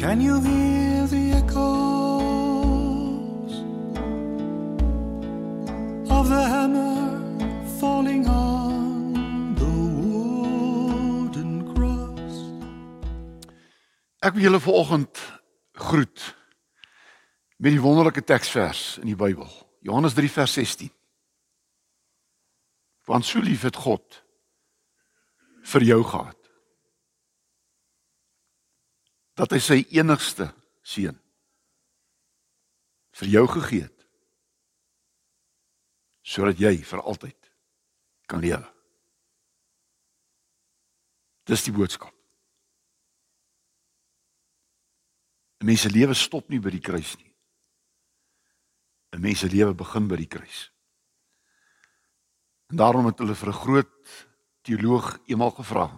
Can you hear the echoes of the hammer falling on the wooden cross? Ek wil julle vanoggend groet met die wonderlike teksvers in die Bybel. Johannes 3 vers 16. Want so lief het God vir jou gehad dat hy sy enigste seun vir jou gegee het sodat jy vir altyd kan lewe. Dis die boodskap. 'n Mens se lewe stop nie by die kruis nie. 'n Mens se lewe begin by die kruis. En daarom het hulle vir 'n groot teoloog eendag gevra.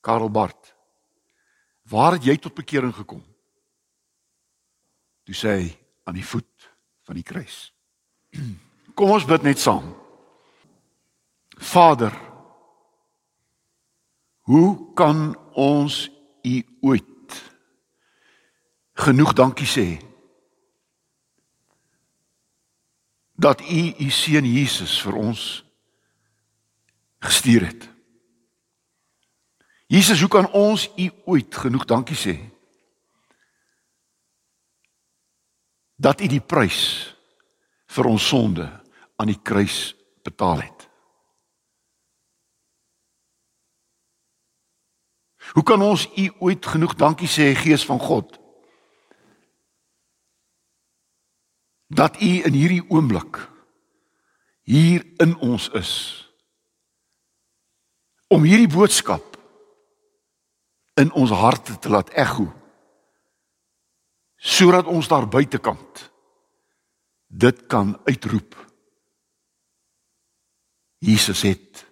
Karel Barth. Waar het jy tot bekering gekom? Toe sê hy aan die voet van die kruis. Kom ons bid net saam. Vader, hoe kan ons U ooit genoeg dankie sê dat U U seun Jesus vir ons gestuur het. Jesus, hoe kan ons U ooit genoeg dankie sê dat U die prys vir ons sonde aan die kruis betaal het? Hoe kan ons U ooit genoeg dankie sê Gees van God dat U in hierdie oomblik hier in ons is om hierdie boodskap in ons harte te laat ekho sodat ons daar buitekant dit kan uitroep Jesus het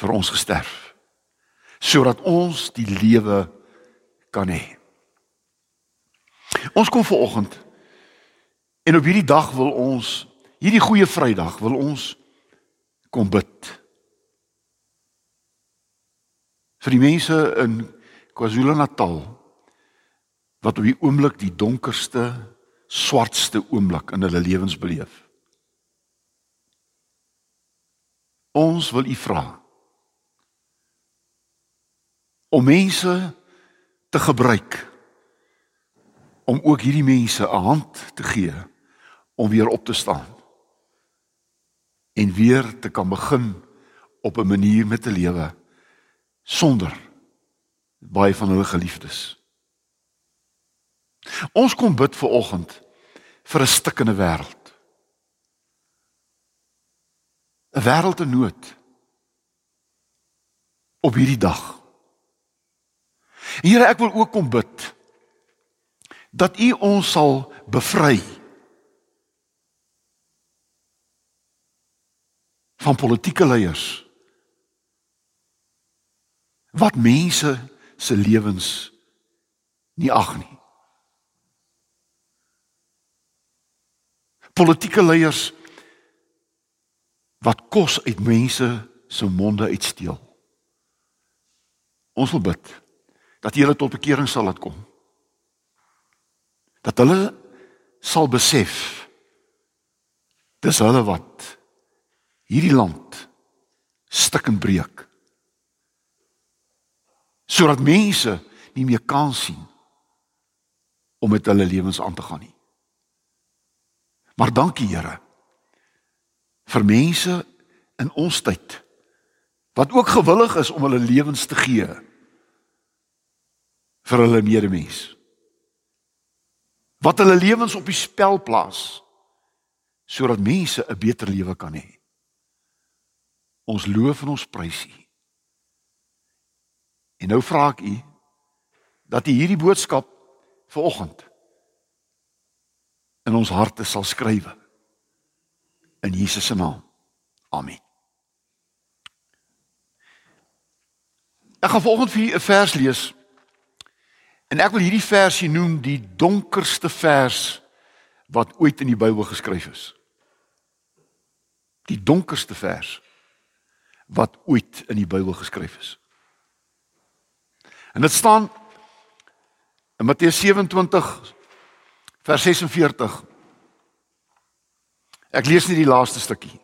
vir ons gesterf sodat ons die lewe kan hê ons kom ver oggend En op hierdie dag wil ons hierdie goeie Vrydag wil ons kom bid. Vir die mense in KwaZulu-Natal wat op die oomblik die donkerste, swartste oomblik in hulle lewens beleef. Ons wil u vra om mense te gebruik om ook hierdie mense 'n hand te gee om weer op te staan en weer te kan begin op 'n manier met te lewe sonder baie van hulle geliefdes. Ons kom bid vir oggend vir 'n stikkende wêreld. 'n Wêreld in nood op hierdie dag. Here, ek wil ook kom bid dat U ons sal bevry van politieke leiers wat mense se lewens nie ag nie. Politieke leiers wat kos uit mense se monde uitsteel. Ons wil bid dat hulle tot bekering sal laat kom. Dat hulle sal besef dis hulle wat hierdie land stik en breek. Sodat mense nie meer kan sien om met hulle lewens aan te gaan nie. Maar dankie Here vir mense in ons tyd wat ook gewillig is om hulle lewens te gee vir hulle medemens. Wat hulle lewens op die spel plaas sodat mense 'n beter lewe kan hê. Ons loof en ons prys U. En nou vra ek U dat U hierdie boodskap vanoggend in ons harte sal skrywe. In Jesus se naam. Amen. Ek gaan vanoggend vir u 'n vers lees. En ek wil hierdie versie noem die donkerste vers wat ooit in die Bybel geskryf is. Die donkerste vers wat ooit in die Bybel geskryf is. En dit staan In Matteus 27 vers 46 Ek lees net die laaste stukkie.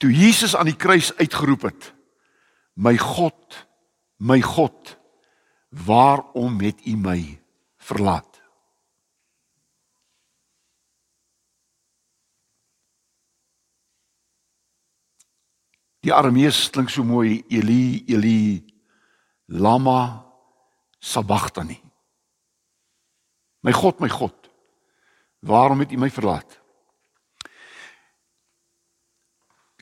Toe Jesus aan die kruis uitgeroep het: My God, my God, waarom het U my verlaat? Die Aramees klink so mooi Eli Eli lama sabachthani. My God, my God, waarom het U my verlaat?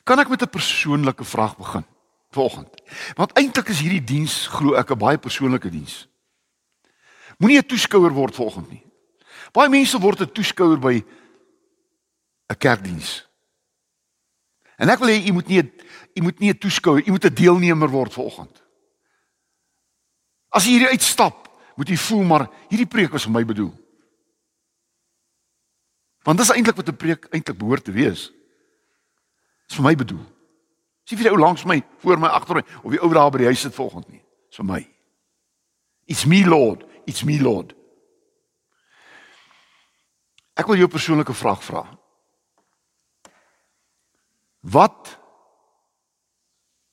Kan ek met 'n persoonlike vraag begin vanoggend? Want eintlik is hierdie diens glo ek 'n baie persoonlike diens. Moenie 'n toeskouer word vanoggend nie. Baie mense word 'n toeskouer by 'n kerkdiens. En ek wil hê u moet nie u moet nie 'n toeskouer, u moet 'n deelnemer word vanoggend. As jy hierdie uitstap, moet jy voel maar hierdie preek was vir my bedoel. Want dis eintlik wat 'n preek eintlik behoort te wees. Dis vir my bedoel. Sien jy die ou langs my, voor my, agter my of die ou daar by die huis sit vanoggend nie. Dis vir my. It's me Lord, it's me Lord. Ek wil jou 'n persoonlike vraag vra. Wat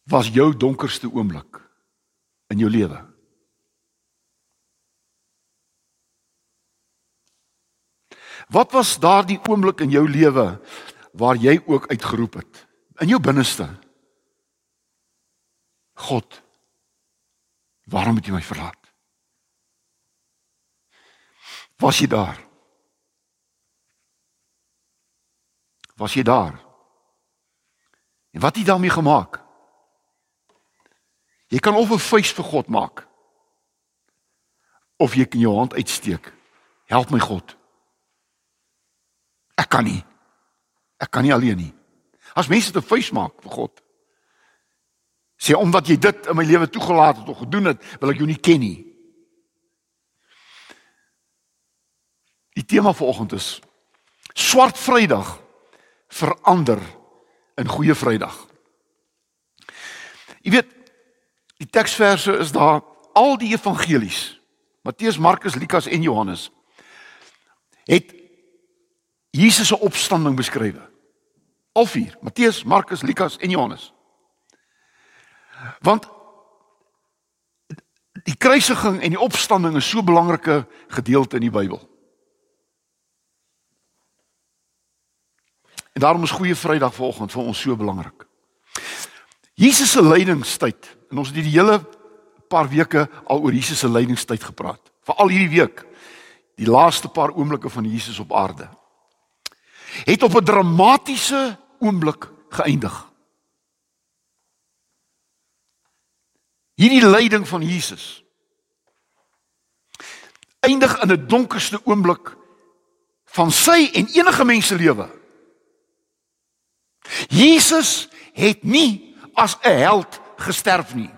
was jou donkerste oomblik in jou lewe? Wat was daardie oomblik in jou lewe waar jy ook uitgeroep het in jou binneste? God, waarom het jy my verlaat? Was jy daar? Was jy daar? En wat het jy daarmee gemaak? Jy kan of 'n vuis vir God maak of jy kan jou hand uitsteek. Help my God. Ek kan nie. Ek kan nie alleen nie. As mense 'n vuis maak vir God. Sê omdat jy dit in my lewe toegelaat het of gedoen het, wil ek jou nie ken nie. Die tema vanoggend is swart Vrydag verander in goeie Vrydag. Jy weet, die teksverse is daar al die evangelies. Matteus, Markus, Lukas en Johannes het Jesus se opstanding beskryf. Al vier, Matteus, Markus, Lukas en Johannes. Want die kruisiging en die opstanding is so 'n belangrike gedeelte in die Bybel. En daarom is Goeie Vrydag vanoggend vir ons so belangrik. Jesus se lydingstyd. En ons het die hele paar weke al oor Jesus se lydingstyd gepraat. Veral hierdie week, die laaste paar oomblikke van Jesus op aarde. Het op 'n dramatiese oomblik geëindig. Hierdie lyding van Jesus eindig in 'n donkerste oomblik van sy en enige mens se lewe. Jesus het nie as 'n held gesterf nie.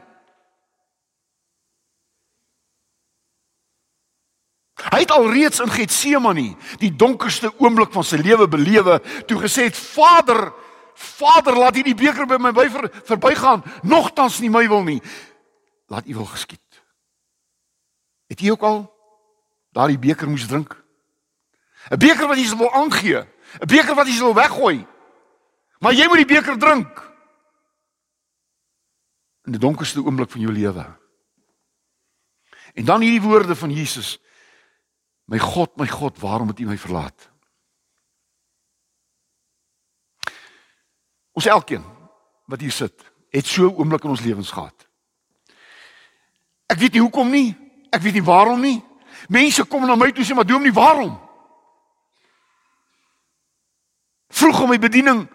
Hy het alreeds in Getsemane die donkerste oomblik van sy lewe belewe toe gesê het: "Vader, Vader, laat hierdie beker by my ver, verbygaan, nogtans nie my wil nie, laat U wil geskied." Het jy ook al daardie beker moes drink? 'n Beker wat jy wil aangee, 'n beker wat jy wil weggooi. Maar jy moet die beker drink. In die donkerste oomblik van jou lewe. En dan hierdie woorde van Jesus. My God, my God, waarom het U my verlaat? Ons elkeen wat hier sit, het so 'n oomblik in ons lewens gehad. Ek weet nie hoekom nie. Ek weet nie waarom nie. Mense kom na my toe sê maar dominee, waarom? Vroeg om my bediening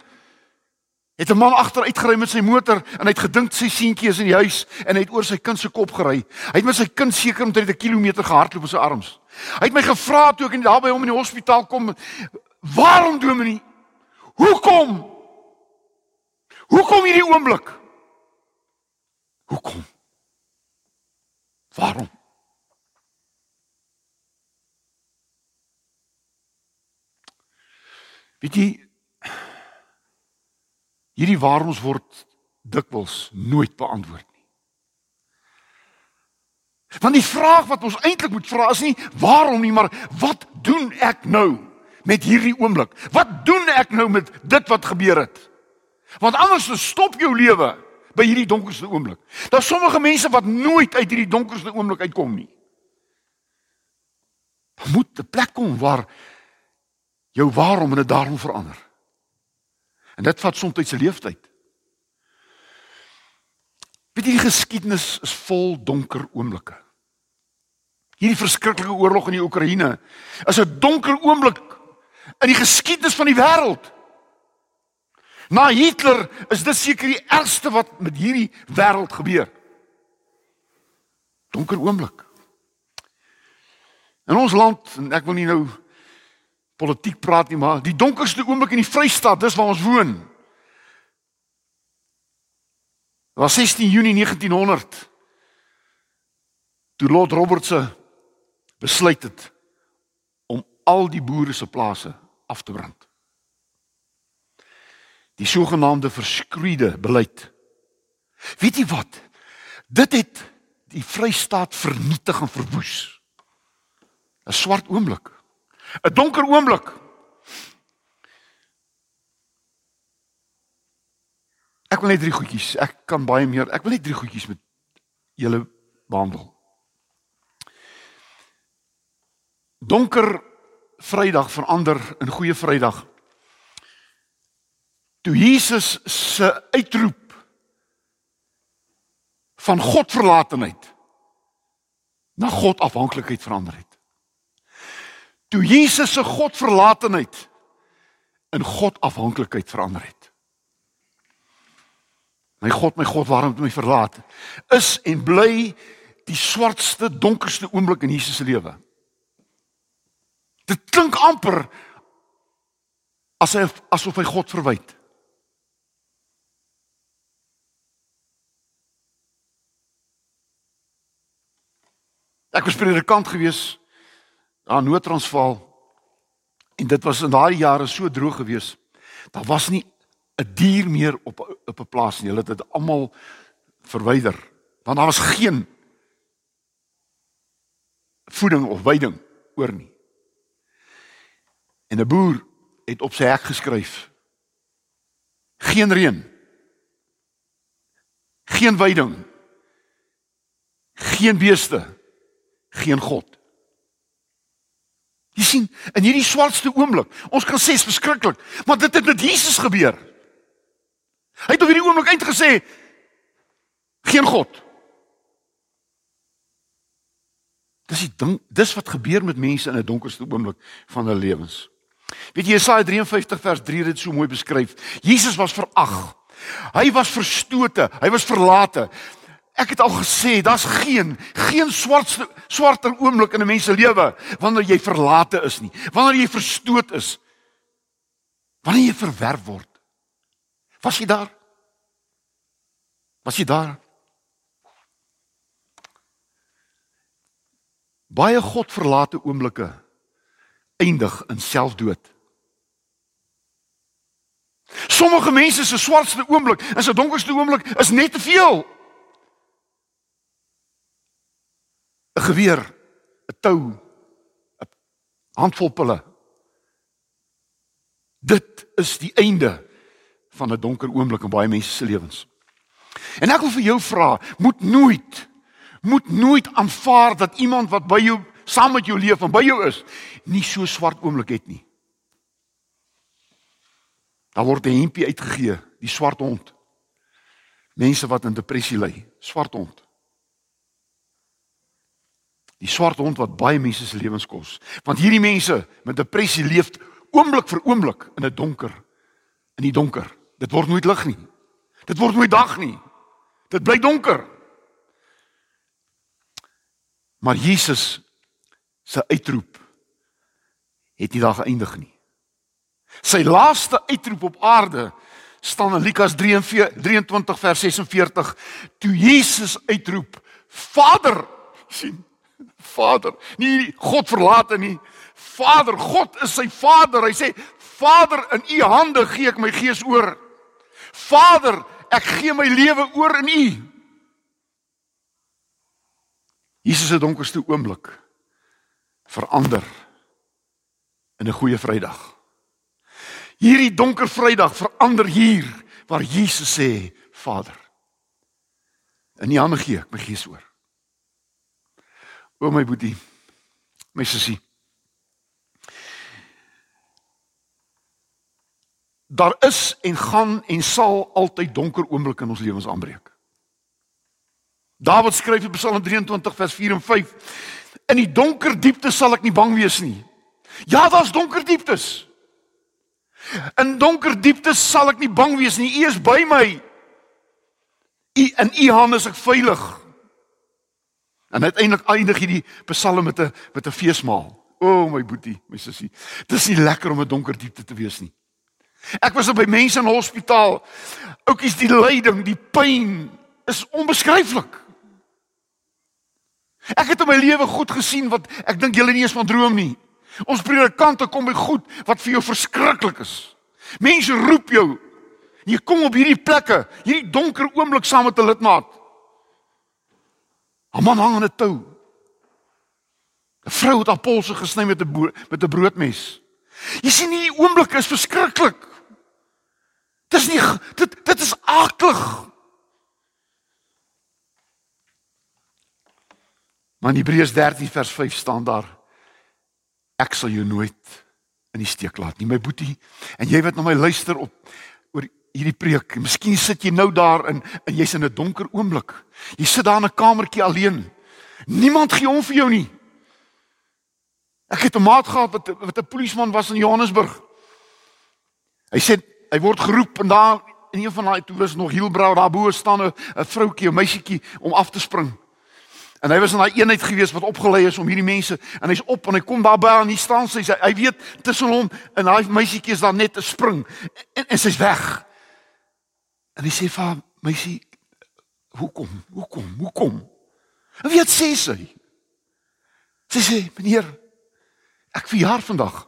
het 'n man agteruit gery met sy motor en hy het gedink sy seentjie is in die huis en hy het oor sy kind se kop gery. Hy het met sy kind seker omtrent 'n kilometer gehardloop op sy arms. Hy het my gevra toe ek daar by hom in die hospitaal kom, "Waarom Dominee? Hoekom? Hoekom hierdie oomblik? Hoekom? Waarom?" Weet jy Hierdie waaroms word dikwels nooit beantwoord. Want die vraag wat ons eintlik moet vra is nie waarom nie, maar wat doen ek nou met hierdie oomblik? Wat doen ek nou met dit wat gebeur het? Want anders stop jou lewe by hierdie donkerste oomblik. Daar's sommige mense wat nooit uit hierdie donkerste oomblik uitkom nie. Daar moet 'n plek kom waar jou waarom en dit daarom verander. En dit vat soms tyd se leeftyd. Weet jy die geskiedenis is vol donker oomblikke. Hierdie verskriklike oorlog in die Oekraïne is 'n donker oomblik in die geskiedenis van die wêreld. Na Hitler is dit seker die ergste wat met hierdie wêreld gebeur. Donker oomblik. In ons land, en ek wil nie nou politiek praat nie, maar die donkerste oomblik in die Vrystaat, dis waar ons woon. Was 16 Junie 1900. Toe Lord Roberts besluit het om al die boere se plase af te brand. Die sogenaamde verskroeide beleid. Weet jy wat? Dit het die Vrystaat vernietig en verwoes. 'n Swart oomblik. 'n Donker oomblik. Ek wil net drie goedjies. Ek kan baie meer. Ek wil net drie goedjies met julle behandel. Donker Vrydag verander in goeie Vrydag. Toe Jesus se uitroep van God verlatenheid na God afhanklikheid verander het. Toe Jesus se God verlatenheid in God afhanklikheid verander het. My God, my God, waarom het my verlaat? Is en bly die swartste, donkerste oomblik in Jesus se lewe. Dit klink amper asof asof hy God verwyd. Ek was predikant gewees aan Noord-Transvaal en dit was in daai jare so droog gewees. Daar was nie 'n dier meer op op 'n plaas nie. Hulle het dit almal verwyder want daar was geen voeding of weiding oor nie. En 'n boer het op sy hek geskryf: Geen reën. Geen weiding. Geen beeste. Geen God. Jy sien, in hierdie swartste oomblik, ons kan sê verskriklik, maar dit het met Jesus gebeur. Hy het op hierdie oomblik uitgesê geen God. Dis die ding, dis wat gebeur met mense in 'n donkerste oomblik van hulle lewens. Weet jy Jesaja 53 vers 3 het dit so mooi beskryf. Jesus was verag. Hy was verstote, hy was verlate. Ek het al gesê, daar's geen geen swart swarter oomblik in 'n mens se lewe wanneer jy verlate is nie, wanneer jy verstoot is. Wanneer jy verwerp word. Was jy daar? Was jy daar? Baie godverlate oomblikke eindig in selfdood. Sommige mense se swartste oomblik en se donkerste oomblik is net te veel. 'n Geweer, 'n tou, 'n handvol pille. Dit is die einde van 'n donker oomblik in baie mense se lewens. En ek wil vir jou vra, moet nooit moet nooit aanvaar dat iemand wat by jou saam met jou leef en by jou is, nie so swart oomblik het nie. Daar word 'n hempie uitgegee, die swart hond. Mense wat in depressie ly, swart hond. Die swart hond wat baie mense se lewens kos. Want hierdie mense met depressie leef oomblik vir oomblik in 'n donker in die donker. Dit word nooit lig nie. Dit word nooit dag nie. Dit bly donker. Maar Jesus se uitroep het nie daar geëindig nie. Sy laaste uitroep op aarde staan in Lukas 23 vers 46 toe Jesus uitroep Vader sien Vader nie God verlate nie Vader God is sy Vader. Hy sê Vader in u hande gee ek my gees oor. Vader ek gee my lewe oor in u. Jesus se donkerste oomblik verander in 'n goeie Vrydag. Hierdie donker Vrydag verander hier waar Jesus sê, Vader, in U hande gee ek my gees oor. O my boetie, my sussie. Daar is en gaan en sal altyd donker oomblikke in ons lewens aanbreek. Dawid skryf in Psalm 23 vers 4 en 5: In die donker diepte sal ek nie bang wees nie. Ja, daar's donker dieptes. In donker dieptes sal ek nie bang wees nie. U is by my. U in u hande is ek veilig. En uiteindelik eindig hierdie Psalm met 'n met 'n feesmaal. O oh, my boetie, my sussie. Dis nie lekker om 'n donker diepte te wees nie. Ek was by mense in hospitaal. Oukies die lyding, die pyn is onbeskryflik. Ek het in my lewe goed gesien wat ek dink julle nie eens van droom nie. Ons predikante kom by goed wat vir jou verskriklik is. Mense roep jou. Jy kom op hierdie plekke, hierdie donker oomblik saam met 'n lidmaat. 'n Man hang aan 'n tou. 'n Vrou het haar polse gesny met 'n met 'n broodmes. Jy sien hierdie oomblik is verskriklik. Dis nie dit dit is aklig. Maar in Hebreërs 13 vers 5 staan daar ek sal jou nooit in die steek laat nie my boetie. En jy wat na my luister op oor hierdie preek miskien sit jy nou daar in en jy's in 'n donker oomblik. Jy sit daar in 'n kamertjie alleen. Niemand gee om vir jou nie. Ek het 'n maat gehad wat wat 'n polisieman was in Johannesburg. Hy sê hy word geroep en daar in een van daai toe was nog Hielbrau daar bo staan 'n vroutjie 'n meisietjie om af te spring En hy was in daai eenheid gewees wat opgelei is om hierdie mense en hy's op en hy kom daar by aan die staan sê hy weet tussen hom en daai meisietjie is daar net 'n spring en, en sy's weg. En hy sê vir haar meisie hoekom? Hoekom? Hoekom? En wie het sê sy? Sy sê meneer ek verjaar vandag.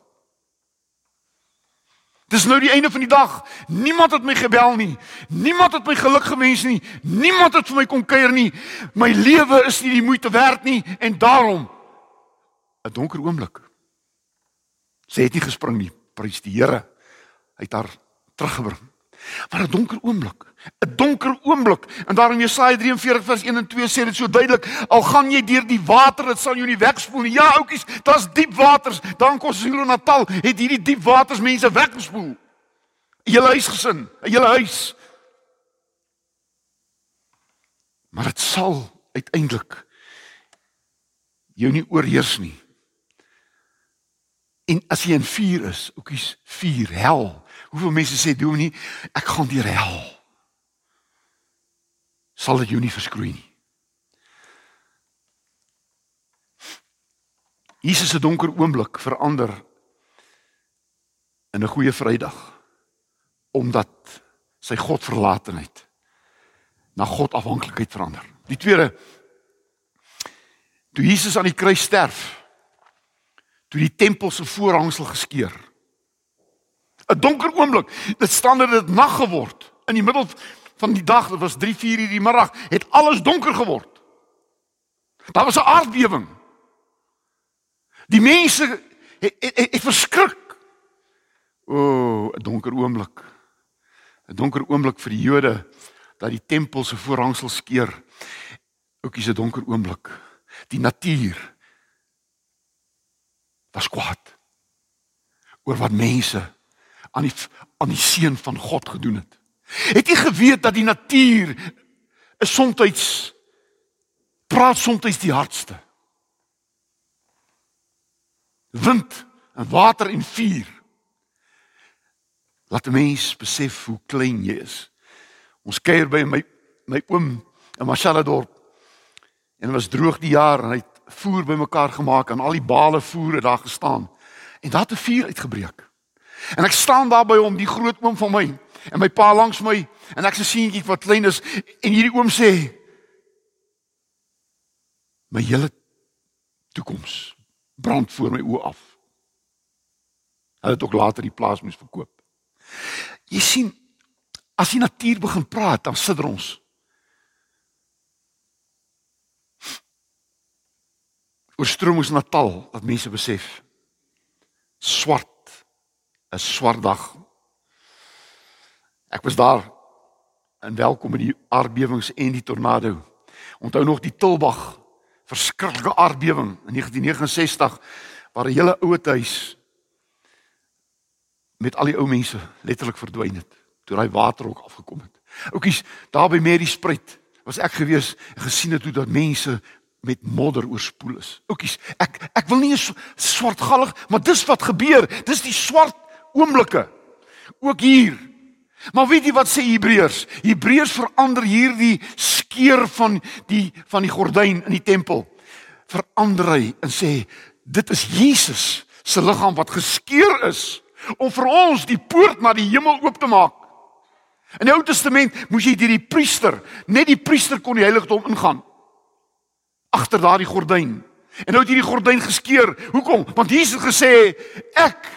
Dis nou die einde van die dag. Niemand het my gebel nie. Niemand het my geluk gewens nie. Niemand het vir my kom kuier nie. My lewe is nie die moeite werd nie en daarom 'n donker oomblik. Sy het nie gespring nie. Prys die Here. Hy het haar teruggebring. Maar 'n donker oomblik, 'n donker oomblik. En daarom Jesaja 43 vers 1 en 2 sê dit so duidelik, al gaan jy deur die water, dit sal jou nie wegspoel nie. Ja, oudjies, daar's diep waters. Dan kom Silo Natal, het hierdie diep waters mense weggespoel. Julle huisgesin, julle huis. Maar dit sal uiteindelik jou nie oorheers nie. En as jy in vuur is, oudjies, vuur, hel Hoeveel mense sê dominee, ek gaan deur hel. Sal dit jou nie verskroei nie. Jesus se donker oomblik verander in 'n goeie Vrydag omdat sy Godverlatenheid na God afhanklikheid verander. Die tweede toe Jesus aan die kruis sterf, toe die tempel se voorhangsel geskeur 'n donker oomblik. Dit staan dat dit nag geword. In die middel van die dag, dit was 3, 4 uur die middag, het alles donker geword. Daar was 'n aardbewing. Die mense het, het, het, het verskrik. O, oh, 'n donker oomblik. 'n Donker oomblik vir die Jode dat die tempel se voorhangsel skeur. Ook is 'n donker oomblik. Die natuur was kwaad oor wat mense aan die aan die seun van God gedoen het. Het jy geweet dat die natuur is soms praat soms die hardste. Wind en water en vuur. Laat 'n mens besef hoe klein jy is. Ons kuier by my my oom in Mashaladorp. En dit was droog die jaar en hy het voer bymekaar gemaak en al die bale voer het daar gestaan. En daar het 'n vuur uitgebreek. En ek staan daar by hom, die groot oom van my, en my pa langs my, en ek se seentjie wat klein is, en hierdie oom sê: "My hele toekoms brand voor my oë af." Hulle het ook later die plaas moes verkoop. Jy sien, as die natuur begin praat, dan sidder ons. Oorstroom ons Natal dat mense besef swart 'n swart dag. Ek was daar en welkom in die aardbewings en die tornado. Onthou nog die Tilbag verskriklike aardbewing in 1969 waar 'n hele ouete huis met al die ou mense letterlik verdwyn het toe daai water ook afgekom het. Oukies, daar by Mary Spruit was ek gewees en gesien het hoe dat mense met modder oorspoel is. Oukies, ek ek wil nie swartgallig, maar dis wat gebeur. Dis die swart oomblikke. Ook hier. Maar weet jy wat sê Hebreërs? Hebreërs verander hierdie skeur van die van die gordyn in die tempel. Verander hy en sê dit is Jesus se liggaam wat geskeur is om vir ons die poort na die hemel oop te maak. In die Ou Testament moes jy deur die priester, net die priester kon die heiligdom ingaan. Agter daardie gordyn. En nou het hierdie gordyn geskeur. Hoekom? Want Jesus gesê, ek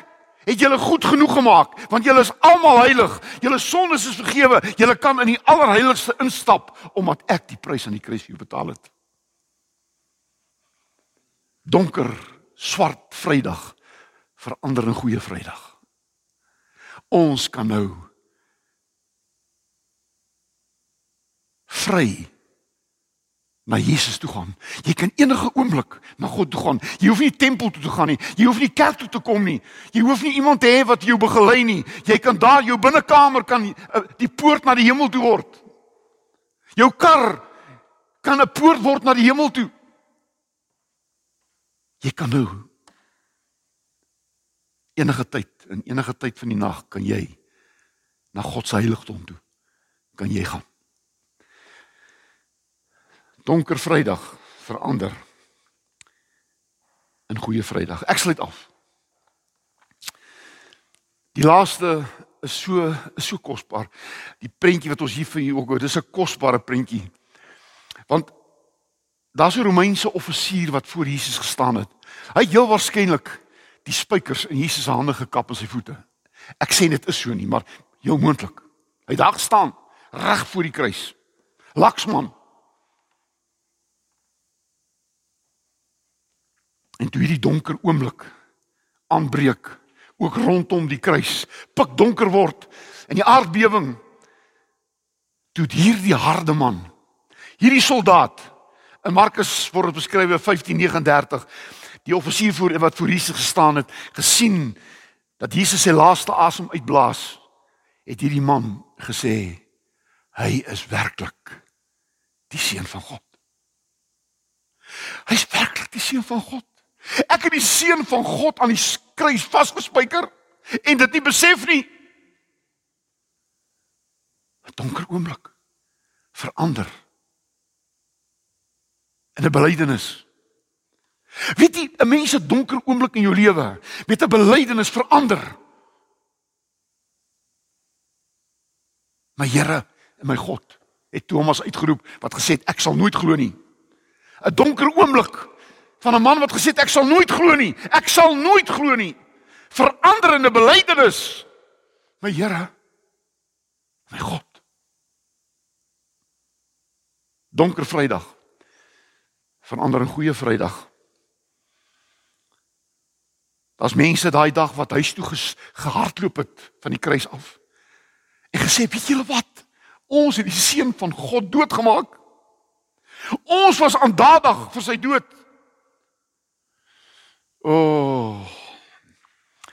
het julle goed genoeg gemaak, want julle is almal heilig. Julle sondes is vergewe. Julle kan in die allerheiligste instap omdat ek die prys aan die kruis julle betaal het. Donker, swart Vrydag verander in goeie Vrydag. Ons kan nou vry na Jesus toe gaan. Jy kan enige oomblik na God toe gaan. Jy hoef nie tempel toe te gaan nie. Jy hoef nie kerk toe te kom nie. Jy hoef nie iemand te hê wat jou begelei nie. Jy kan daar jou binnekamer kan eh, die poort na die hemel toe word. Jou kar kan 'n poort word na die hemel toe. Jy kan nou enige tyd in enige tyd van die nag kan jy na God se heiligdom toe kan jy gaan donker vrydag verander in goeie vrydag. Ek sluit af. Die laaste is so is so kosbaar. Die prentjie wat ons hier vir julle ook hoor, dis 'n kosbare prentjie. Want daar's 'n Romeinse offisier wat voor Jesus gestaan het. Hy het heel waarskynlik die spykers in Jesus se hande gekap en sy voete. Ek sê dit is so nie, maar heel moontlik. Hy het daar gestaan reg voor die kruis. Laksman En toe hierdie donker oomblik aanbreek, ook rondom die kruis, pik donker word en die aardbewing toe hierdie harde man, hierdie soldaat in Markus word beskryf 15:39, die offisier voor wat voor Jesus gestaan het, gesien dat Jesus sy laaste asem uitblaas, het hierdie man gesê hy is werklik die seun van God. Hy is werklik die seun van God. Ek het die seun van God aan die kruis vasgespijker en dit nie besef nie. 'n Donker oomblik verander in 'n belydenis. Weet jy, 'n mens se donker oomblik in jou lewe met 'n belydenis verander. My Here en my God het Thomas uitgeroep wat gesê het ek sal nooit glo nie. 'n Donker oomblik van 'n man wat gesê het ek sal nooit glo nie. Ek sal nooit glo nie. Veranderende belydenis. My Here. My God. Donker Vrydag. Verander in goeie Vrydag. Daar's mense daai dag wat huis toe gehardloop het van die kruis af. En gesê, weet julle wat? Ons het die seun van God doodgemaak. Ons was aandadig vir sy dood. O. Oh,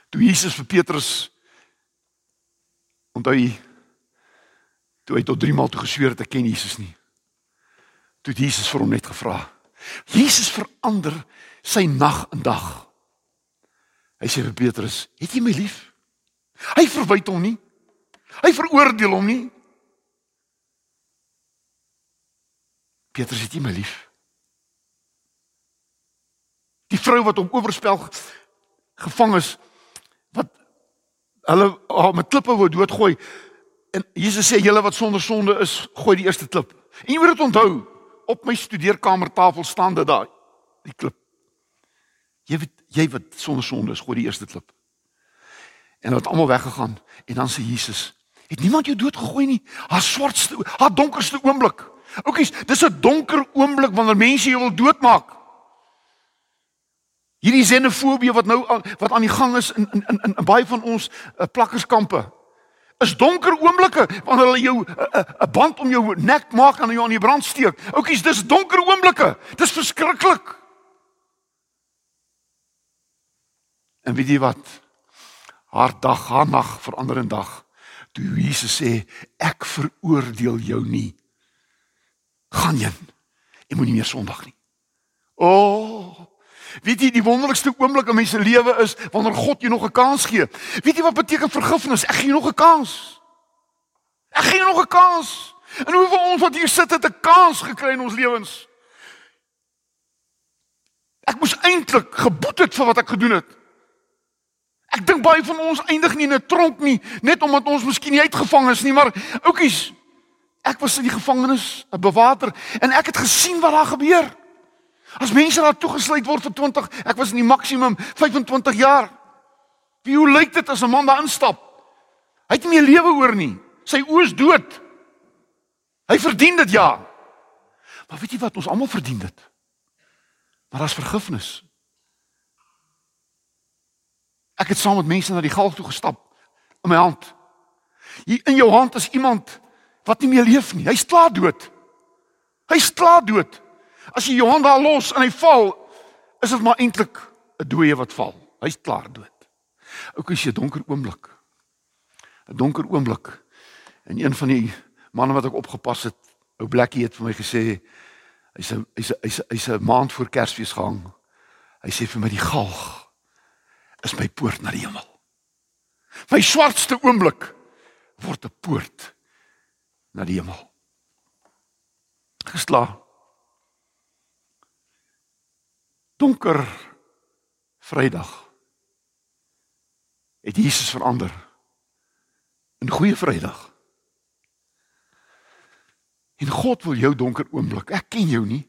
toe Jesus vir Petrus onthou hy toe hy tot 3 maal toe gesweer het ek ken Jesus nie. Toe het Jesus vir hom net gevra. Jesus verander sy nag en dag. Hy sê vir Petrus, "Het jy my lief?" Hy verwyd hom nie. Hy veroordeel hom nie. Petrus, het jy my lief? Die vrou wat hom oorspel gevang is wat hulle oh, met klippe wou doodgooi. En Jesus sê julle wat sonder sonde is, gooi die eerste klip. En jy moet dit onthou, op my studeerkamertafel staan dit daai die klip. Jy weet jy wat sonder sonde is, gooi die eerste klip. En hulle het almal weggegaan en dan sê Jesus, het niemand jou doodgegooi nie. Haar swartste, haar donkerste oomblik. Oukies, dis 'n donker oomblik wanneer mense jou wil doodmaak. Hierdie xenofobie wat nou aan wat aan die gang is in in in, in baie van ons uh, plakkerskampe is donker oomblikke wanneer hulle jou 'n band om jou nek maak en jou aan die brand steek. Oukies, dis donker oomblikke. Dis verskriklik. En weet jy wat? Haar dag, haar nag verander in dag. Toe Jesus sê, ek veroordeel jou nie. Gaan heen. Jy moenie meer sondig nie. O, oh, weet jy die wonderlikste oomblik in mense lewe is wanneer God jou nog 'n kans gee. Weet jy wat beteken vergifnis? Ek gee jou nog 'n kans. Ek gee jou nog 'n kans. En hoeveel ons wat hier sit het 'n kans gekry in ons lewens? Ek moes eintlik geboet het vir wat ek gedoen het. Ek dink baie van ons eindig nie in 'n tronk nie, net omdat ons miskien nie uitgevang is nie, maar oukies, ek was in die gevangenis, 'n bewater, en ek het gesien wat daar gebeur. As mense daar toegesluit word vir 20, ek was in die maksimum 25 jaar. Wie hoe lyk dit as 'n man daar instap? Hy het nie meer lewe oor nie. Sy oë is dood. Hy verdien dit ja. Maar weet jy wat, ons almal verdien dit. Maar daar's vergifnis. Ek het saam met mense na die galg toe gestap in my hand. Hier in jou hand is iemand wat nie meer leef nie. Hy's klaar dood. Hy's klaar dood. As jy jou hand daar los en hy val, is dit maar eintlik 'n dooie wat val. Hy's klaar dood. Ook as jy 'n donker oomblik. 'n Donker oomblik. En een van die manne wat ek opgepas het, ou Blackie het vir my gesê hy's hy's hy's hy's 'n maand voor Kersfees gehang. Hy sê vir my die galg is my poort na die hemel. My swartste oomblik word 'n poort na die hemel. Gesla. Donker Vrydag. Het Jesus verander in goeie Vrydag. En God wil jou donker oomblik. Ek ken jou nie.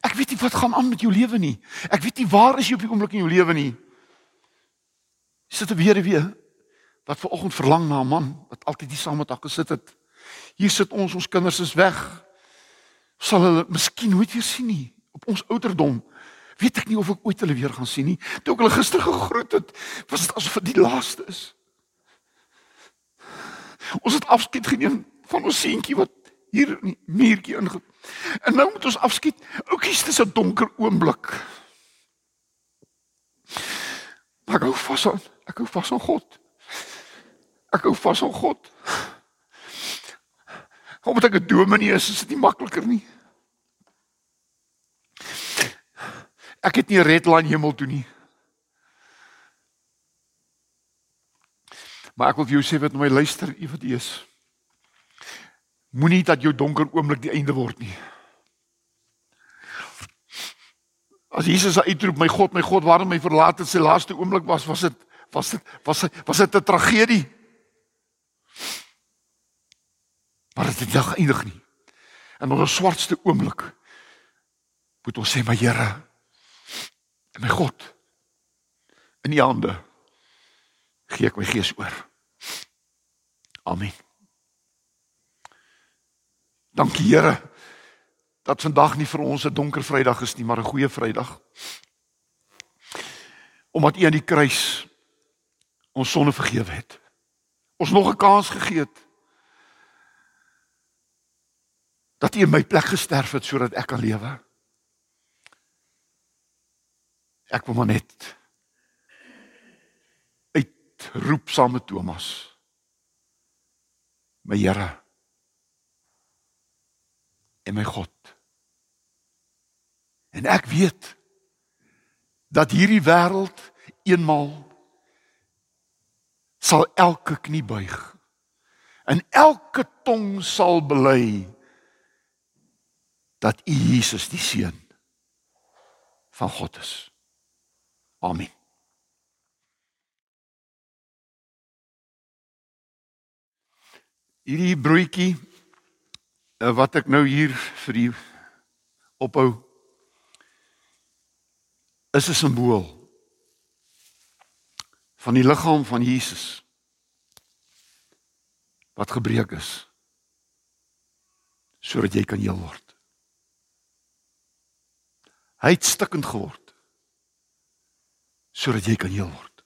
Ek weet nie wat gaan aan met jou lewe nie. Ek weet nie waar is jy op die oomblik in jou lewe nie sit 'n weduwee wat ver oggend verlang na 'n man wat altyd hier saam met haar gesit het. Hier sit ons, ons kinders is weg. Sal hulle miskien nooit weer sien nie op ons ouderdom. Weet ek nie of ek ooit hulle weer gaan sien nie. Toe ek hulle gister gegroet het, was dit asof dit die laaste is. Ons het afskeid geneem van ons seentjie wat hier in die muurtjie inge. En nou moet ons afskeid. Oukies, dis 'n donker oomblik. Maar ek hou vas aan. Ek hou vas aan God. Ek hou vas aan God. Omdat ek 'n dominee is, is dit nie makliker nie. Ek het nie 'n red line hemel toe nie. Maar ek wil vir jou sê wat my luister, u wat u is. Moenie dat jou donker oomblik die einde word nie. As Jesus uitroep my God, my God, waarom my verlaat het, sy laaste oomblik was, was dit was dit was dit was dit 'n tragedie. Maar dit het dag eindig nie. En op 'n swartste oomblik moet ons sê my Here en my God in U hande gee ek my gees oor. Amen. Dankie Here dat vandag nie vir ons 'n donker Vrydag is nie, maar 'n goeie Vrydag. Omdat U aan die kruis ons sonde vergewe het. Ons nog 'n kans gegee het. Dat U in my plek gesterf het sodat ek kan lewe. Ek wil maar net uitroep saam met Thomas. My Here en my God. En ek weet dat hierdie wêreld eenmal sal elke knie buig en elke tong sal bely dat U Jesus die seun van God is. Amen. Hierdie broodjie eh, wat ek nou hier vir u ophou is 'n simbool van die liggaam van Jesus wat gebreek is sodat jy kan heel word. Hy het stikkend geword sodat jy kan heel word.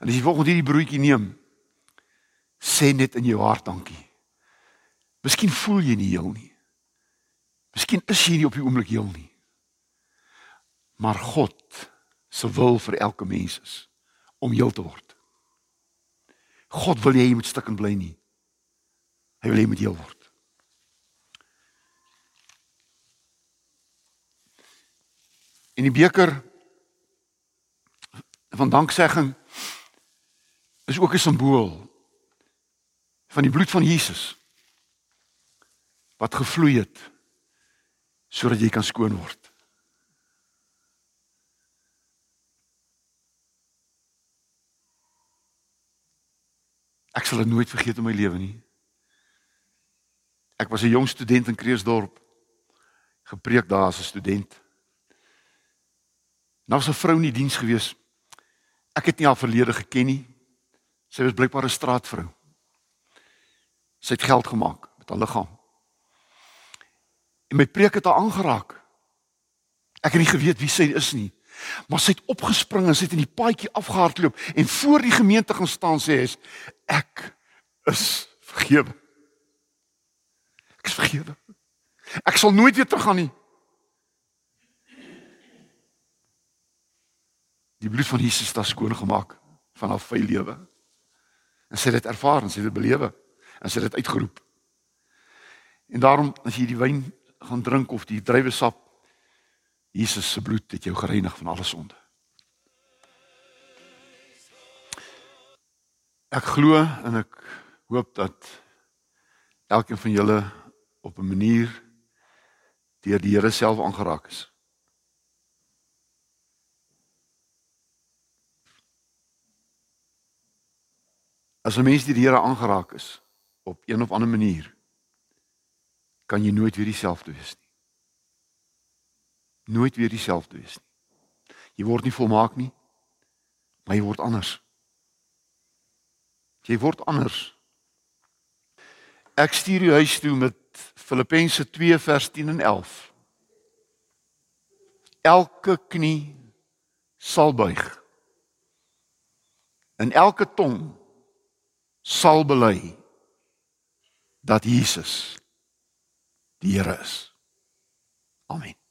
En as jy volgens hierdie broodjie neem, sê net in jou hart dankie. Miskien voel jy nie heel nie. Miskien is jy nie op die oomblik heel nie. Maar God se wil vir elke mens is om heel te word. God wil jy moet stik en bly nie. Hy wil jy moet heel word. In die beker van danksegging is ook 'n simbool van die bloed van Jesus wat gevloei het sodat jy kan skoon word. Ek sal dit nooit vergeet in my lewe nie. Ek was 'n jong student in Kreeusdorp. Gepreek daar as 'n student. Nou was 'n vrou in die diens gewees. Ek het nie haar verlede geken nie. Sy was blykbaar 'n straatvrou. Sy het geld gemaak met haar liggaam. En my preek het haar aangeraak. Ek het nie geweet wie sy is nie. Maar sy het opgespring en sy het in die paadjie afgehardloop en voor die gemeente gaan staan sê hy ek is vergewe. Ek is vergewe. Ek sal nooit weer teruggaan nie. Die bloed van Jesus het haar skoon gemaak van haar vuil lewe. En sy het dit ervaar en sy het dit belewe en sy het dit uitgeroep. En daarom as jy die wyn gaan drink of die druiwesap Jesus se bloed het jou gereinig van alle sonde. Ek glo en ek hoop dat elkeen van julle op 'n manier deur die Here self aangeraak is. As 'n mens deur die Here aangeraak is op een of ander manier, kan jy nooit weer dieselfde wees nie. Nooit weer dieselfde wees nie. Jy word nie volmaak nie, maar jy word anders. Jy word anders. Ek stuur jou huis toe met Filippense 2 vers 10 en 11. Elke knie sal buig. En elke tong sal bely dat Jesus die Here is. Amen.